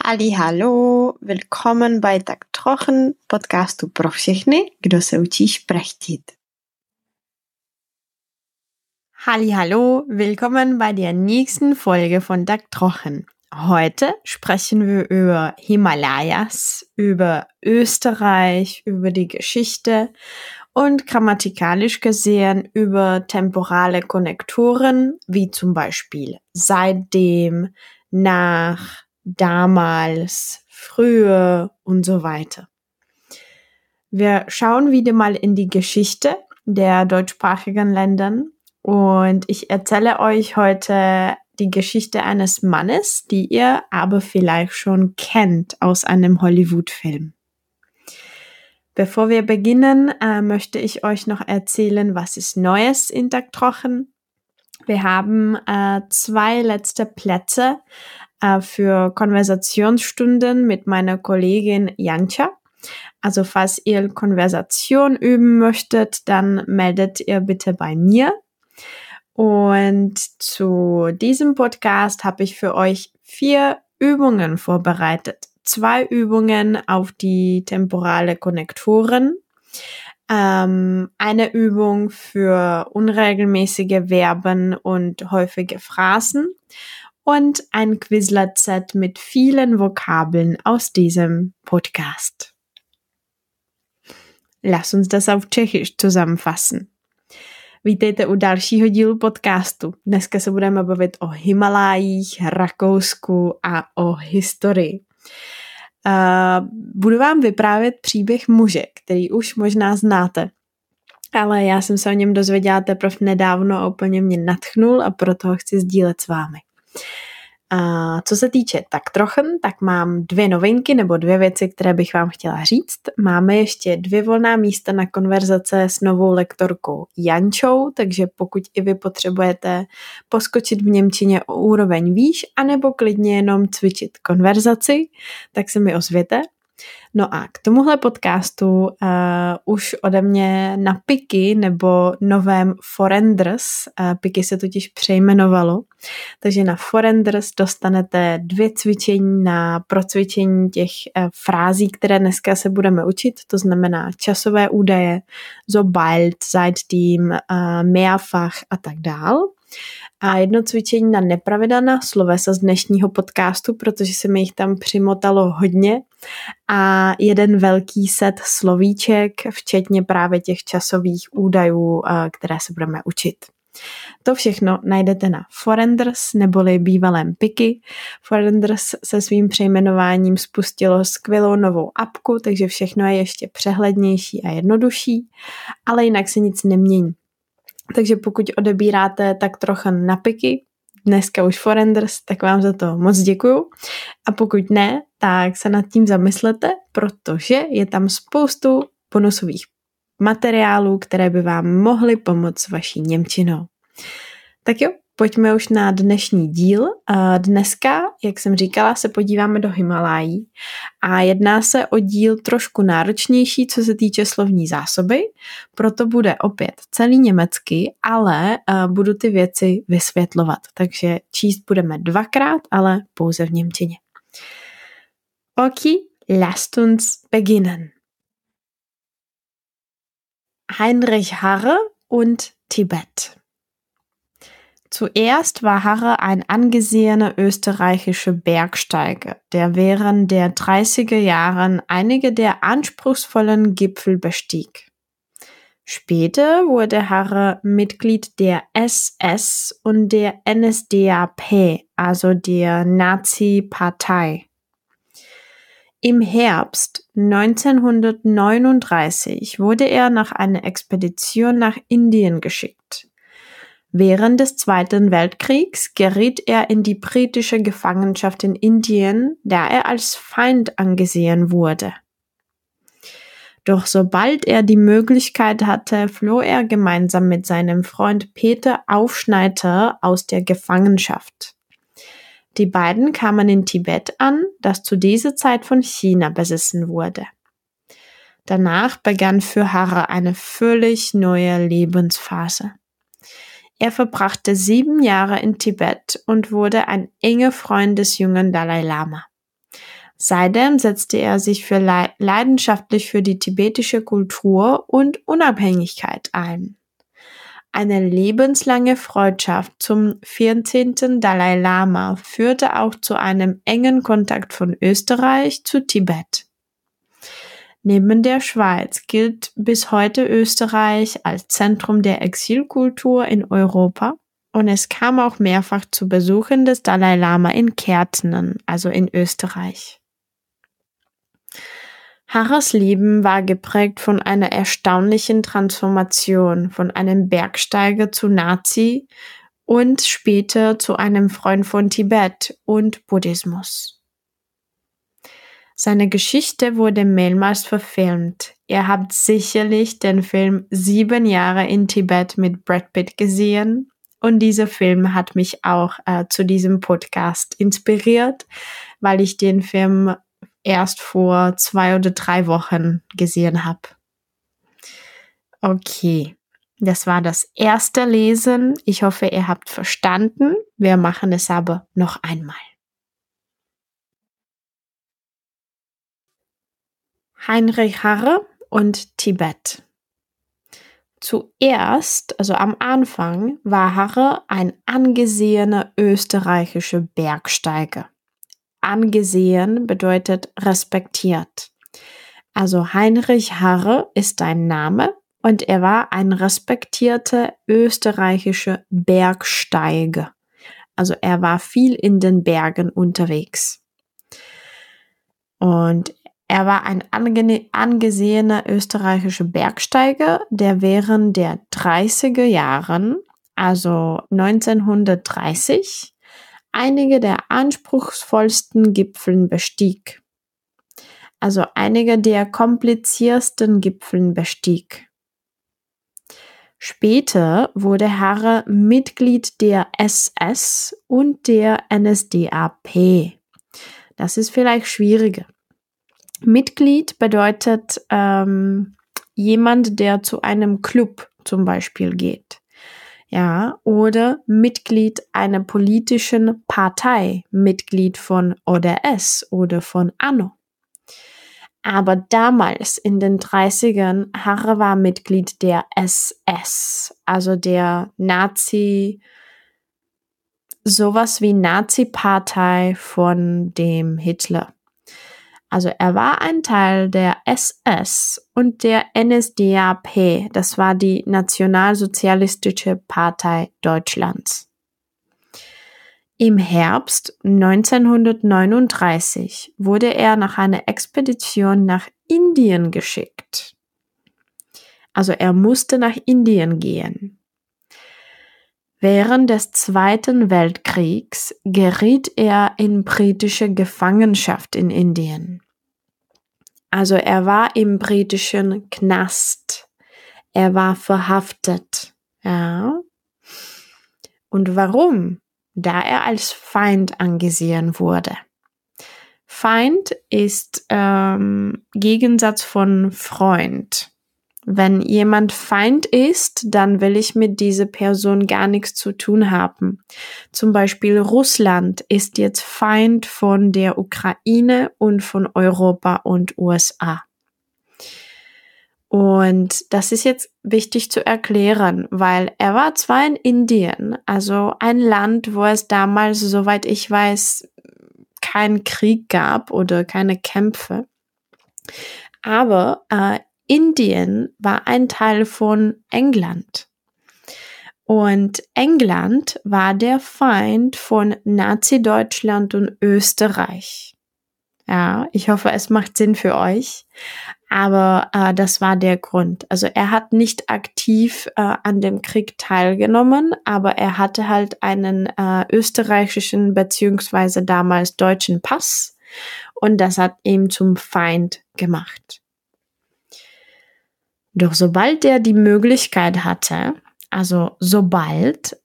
Halli, hallo, willkommen bei Tak Trochen, podcastu pro všechny, kdo se učí šprechtit. Halli, hallo, willkommen bei der nächsten Folge von Tak Trochen. Heute sprechen wir über Himalayas, über Österreich, über die Geschichte und grammatikalisch gesehen über temporale Konnektoren, wie zum Beispiel seitdem, nach, damals, früher und so weiter. Wir schauen wieder mal in die Geschichte der deutschsprachigen Ländern und ich erzähle euch heute die Geschichte eines Mannes, die ihr aber vielleicht schon kennt aus einem Hollywood-Film. Bevor wir beginnen, äh, möchte ich euch noch erzählen, was ist Neues in Dagtrochen. Wir haben äh, zwei letzte Plätze äh, für Konversationsstunden mit meiner Kollegin Jancha. Also falls ihr Konversation üben möchtet, dann meldet ihr bitte bei mir. Und zu diesem Podcast habe ich für euch vier Übungen vorbereitet. Zwei Übungen auf die temporale Konnektoren, ähm, eine Übung für unregelmäßige Verben und häufige Phrasen und ein Quizlet-Set mit vielen Vokabeln aus diesem Podcast. Lass uns das auf Tschechisch zusammenfassen. Vítejte u dalšího dílu podcastu. Dneska se budeme bavit o Himalájích, Rakousku a o historii. Uh, budu vám vyprávět příběh muže, který už možná znáte, ale já jsem se o něm dozvěděla teprve nedávno a úplně mě natchnul a proto ho chci sdílet s vámi. A co se týče tak trochen, tak mám dvě novinky nebo dvě věci, které bych vám chtěla říct. Máme ještě dvě volná místa na konverzace s novou lektorkou Jančou, takže pokud i vy potřebujete poskočit v Němčině o úroveň výš, anebo klidně jenom cvičit konverzaci, tak se mi ozvěte. No a k tomuhle podcastu uh, už ode mě na Piky nebo novém Forenders, uh, Piky se totiž přejmenovalo, takže na Forenders dostanete dvě cvičení na procvičení těch uh, frází, které dneska se budeme učit, to znamená časové údaje, sobald, seitdem, uh, mehrfach a tak dál a jedno cvičení na nepravidelná slovesa z dnešního podcastu, protože se mi jich tam přimotalo hodně a jeden velký set slovíček, včetně právě těch časových údajů, eh, které se budeme učit. To všechno najdete na Forenders neboli bývalém Piky. Forenders se svým přejmenováním spustilo skvělou novou apku, takže všechno je ještě přehlednější a jednodušší, ale jinak se nic nemění. Takže pokud odebíráte tak trochu napiky, dneska už Forenders, tak vám za to moc děkuju. A pokud ne, tak se nad tím zamyslete, protože je tam spoustu bonusových materiálů, které by vám mohly pomoct s vaší Němčinou. Tak jo, pojďme už na dnešní díl. Dneska, jak jsem říkala, se podíváme do Himalají a jedná se o díl trošku náročnější, co se týče slovní zásoby, proto bude opět celý německy, ale budu ty věci vysvětlovat, takže číst budeme dvakrát, ale pouze v Němčině. Okay, lasst uns beginnen. Heinrich Harre und Tibet. Zuerst war Harre ein angesehener österreichischer Bergsteiger, der während der 30er Jahren einige der anspruchsvollen Gipfel bestieg. Später wurde Harre Mitglied der SS und der NSDAP, also der Nazi-Partei. Im Herbst 1939 wurde er nach einer Expedition nach Indien geschickt. Während des Zweiten Weltkriegs geriet er in die britische Gefangenschaft in Indien, da er als Feind angesehen wurde. Doch sobald er die Möglichkeit hatte, floh er gemeinsam mit seinem Freund Peter Aufschneider aus der Gefangenschaft. Die beiden kamen in Tibet an, das zu dieser Zeit von China besessen wurde. Danach begann für Harre eine völlig neue Lebensphase. Er verbrachte sieben Jahre in Tibet und wurde ein enger Freund des jungen Dalai Lama. Seitdem setzte er sich für leidenschaftlich für die tibetische Kultur und Unabhängigkeit ein. Eine lebenslange Freundschaft zum 14. Dalai Lama führte auch zu einem engen Kontakt von Österreich zu Tibet. Neben der Schweiz gilt bis heute Österreich als Zentrum der Exilkultur in Europa und es kam auch mehrfach zu Besuchen des Dalai Lama in Kärntenen, also in Österreich. Harres Leben war geprägt von einer erstaunlichen Transformation von einem Bergsteiger zu Nazi und später zu einem Freund von Tibet und Buddhismus. Seine Geschichte wurde mehrmals verfilmt. Ihr habt sicherlich den Film Sieben Jahre in Tibet mit Brad Pitt gesehen. Und dieser Film hat mich auch äh, zu diesem Podcast inspiriert, weil ich den Film erst vor zwei oder drei Wochen gesehen habe. Okay, das war das erste Lesen. Ich hoffe, ihr habt verstanden. Wir machen es aber noch einmal. Heinrich Harre und Tibet. Zuerst, also am Anfang, war Harre ein angesehener österreichischer Bergsteiger angesehen bedeutet respektiert. Also Heinrich Harre ist ein Name und er war ein respektierter österreichischer Bergsteiger. Also er war viel in den Bergen unterwegs. Und er war ein angesehener österreichischer Bergsteiger, der während der 30er Jahren, also 1930, einige der anspruchsvollsten Gipfeln bestieg. Also einige der kompliziertesten Gipfeln bestieg. Später wurde Harre Mitglied der SS und der NSDAP. Das ist vielleicht schwieriger. Mitglied bedeutet ähm, jemand, der zu einem Club zum Beispiel geht ja, oder Mitglied einer politischen Partei, Mitglied von ODS oder von ANO. Aber damals in den 30ern, Harre war Mitglied der SS, also der Nazi, sowas wie Nazi-Partei von dem Hitler. Also er war ein Teil der SS und der NSDAP, das war die Nationalsozialistische Partei Deutschlands. Im Herbst 1939 wurde er nach einer Expedition nach Indien geschickt. Also er musste nach Indien gehen. Während des Zweiten Weltkriegs geriet er in britische Gefangenschaft in Indien. Also er war im britischen Knast. Er war verhaftet. Ja. Und warum? Da er als Feind angesehen wurde. Feind ist ähm, Gegensatz von Freund. Wenn jemand Feind ist, dann will ich mit dieser Person gar nichts zu tun haben. Zum Beispiel Russland ist jetzt Feind von der Ukraine und von Europa und USA. Und das ist jetzt wichtig zu erklären, weil er war zwar in Indien, also ein Land, wo es damals, soweit ich weiß, keinen Krieg gab oder keine Kämpfe. Aber äh, Indien war ein Teil von England. Und England war der Feind von Nazi-Deutschland und Österreich. Ja, ich hoffe, es macht Sinn für euch. Aber äh, das war der Grund. Also er hat nicht aktiv äh, an dem Krieg teilgenommen, aber er hatte halt einen äh, österreichischen beziehungsweise damals deutschen Pass und das hat ihn zum Feind gemacht. Doch sobald er die Möglichkeit hatte, also sobald,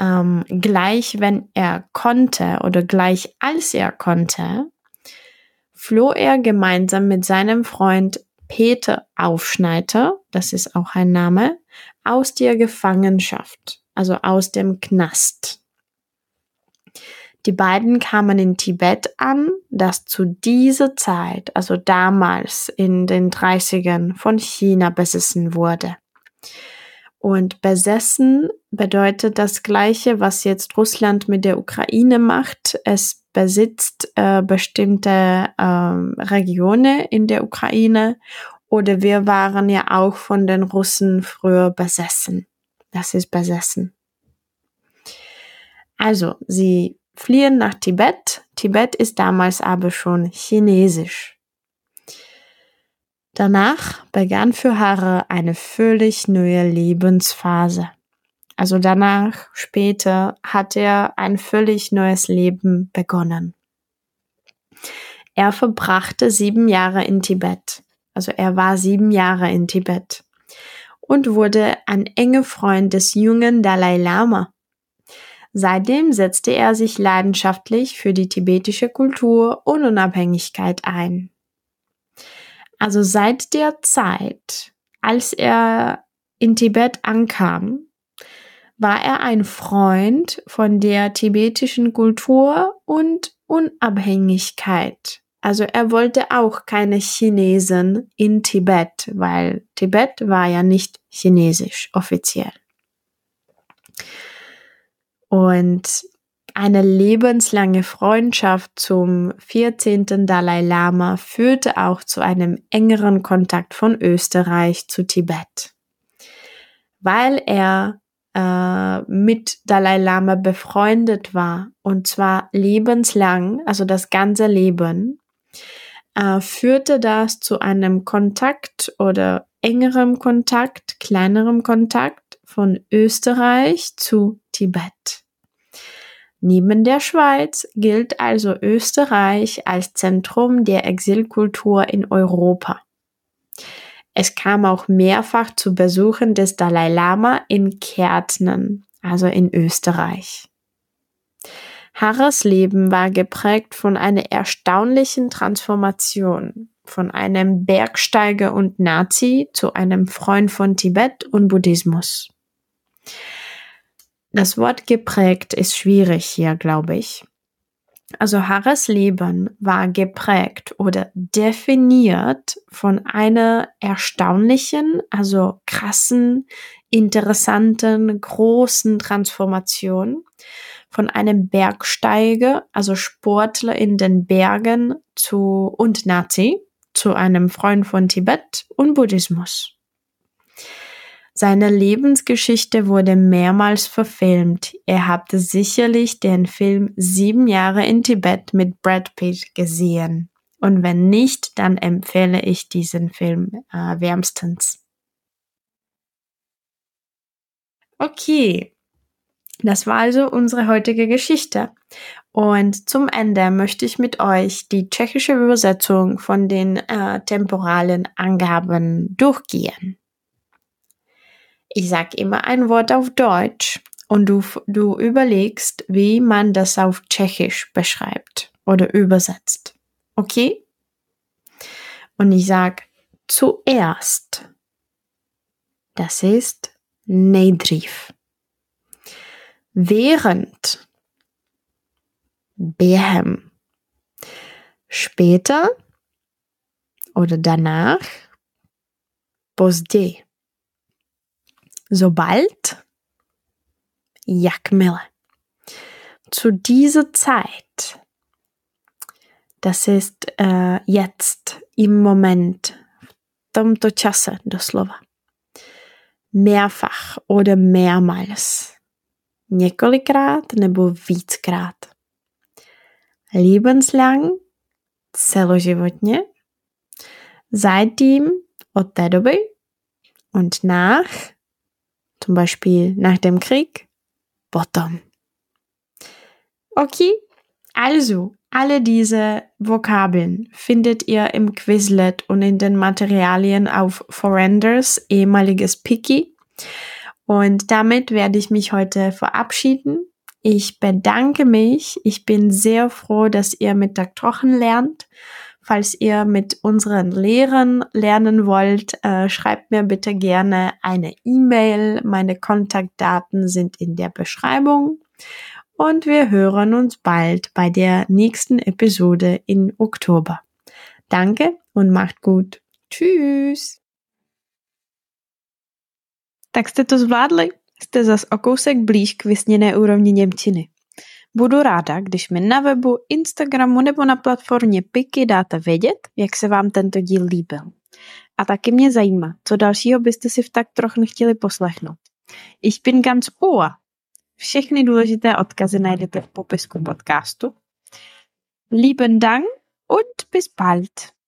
ähm, gleich wenn er konnte oder gleich als er konnte, floh er gemeinsam mit seinem Freund Peter Aufschneider, das ist auch ein Name, aus der Gefangenschaft, also aus dem Knast. Die beiden kamen in Tibet an, das zu dieser Zeit, also damals in den 30ern, von China besessen wurde. Und besessen bedeutet das Gleiche, was jetzt Russland mit der Ukraine macht. Es besitzt äh, bestimmte äh, Regionen in der Ukraine oder wir waren ja auch von den Russen früher besessen. Das ist besessen. Also, sie fliehen nach Tibet. Tibet ist damals aber schon chinesisch. Danach begann für Harre eine völlig neue Lebensphase. Also danach, später, hat er ein völlig neues Leben begonnen. Er verbrachte sieben Jahre in Tibet. Also er war sieben Jahre in Tibet und wurde ein enger Freund des jungen Dalai Lama. Seitdem setzte er sich leidenschaftlich für die tibetische Kultur und Unabhängigkeit ein. Also seit der Zeit, als er in Tibet ankam, war er ein Freund von der tibetischen Kultur und Unabhängigkeit. Also er wollte auch keine Chinesen in Tibet, weil Tibet war ja nicht chinesisch offiziell. Und eine lebenslange Freundschaft zum 14. Dalai Lama führte auch zu einem engeren Kontakt von Österreich zu Tibet. Weil er äh, mit Dalai Lama befreundet war, und zwar lebenslang, also das ganze Leben, äh, führte das zu einem Kontakt oder engerem Kontakt, kleinerem Kontakt von Österreich zu Tibet. Neben der Schweiz gilt also Österreich als Zentrum der Exilkultur in Europa. Es kam auch mehrfach zu Besuchen des Dalai Lama in Kärntnen, also in Österreich. Harres Leben war geprägt von einer erstaunlichen Transformation, von einem Bergsteiger und Nazi zu einem Freund von Tibet und Buddhismus. Das Wort geprägt ist schwierig hier, glaube ich. Also Harres Leben war geprägt oder definiert von einer erstaunlichen, also krassen, interessanten, großen Transformation von einem Bergsteiger, also Sportler in den Bergen zu und Nazi zu einem Freund von Tibet und Buddhismus. Seine Lebensgeschichte wurde mehrmals verfilmt. Ihr habt sicherlich den Film Sieben Jahre in Tibet mit Brad Pitt gesehen. Und wenn nicht, dann empfehle ich diesen Film äh, wärmstens. Okay, das war also unsere heutige Geschichte. Und zum Ende möchte ich mit euch die tschechische Übersetzung von den äh, temporalen Angaben durchgehen. Ich sage immer ein Wort auf Deutsch und du, du überlegst, wie man das auf Tschechisch beschreibt oder übersetzt. Okay? Und ich sage zuerst. Das ist nejdřív. Während. Během. Später oder danach. Později sobald, jakmile. Zu dieser Zeit, das ist äh, jetzt, im Moment, tomto čase doslova. Mehrfach oder mehrmals. Několikrát nebo víckrát. Lebenslang, celoživotně. Seitdem, od té doby. Und nach, zum Beispiel nach dem Krieg, bottom. Okay, also alle diese Vokabeln findet ihr im Quizlet und in den Materialien auf Forenders, ehemaliges Piki. Und damit werde ich mich heute verabschieden. Ich bedanke mich. Ich bin sehr froh, dass ihr Mittag trocken lernt. Falls ihr mit unseren Lehrern lernen wollt, äh, schreibt mir bitte gerne eine E-Mail. Meine Kontaktdaten sind in der Beschreibung. und wir hören uns bald bei der nächsten Episode in Oktober. Danke und macht gut. Tschüss. Tak jste to zvládli? Jste zas o kousek blíž k vysněné úrovni Němčiny. Budu ráda, když mi na webu, Instagramu nebo na platformě Piky dáte vědět, jak se vám tento díl líbil. A taky mě zajímá, co dalšího byste si v tak trochu chtěli poslechnout. Ich bin ganz ohr. Všechny důležité odkazy najdete v popisku podcastu. Lieben Dank und bis bald.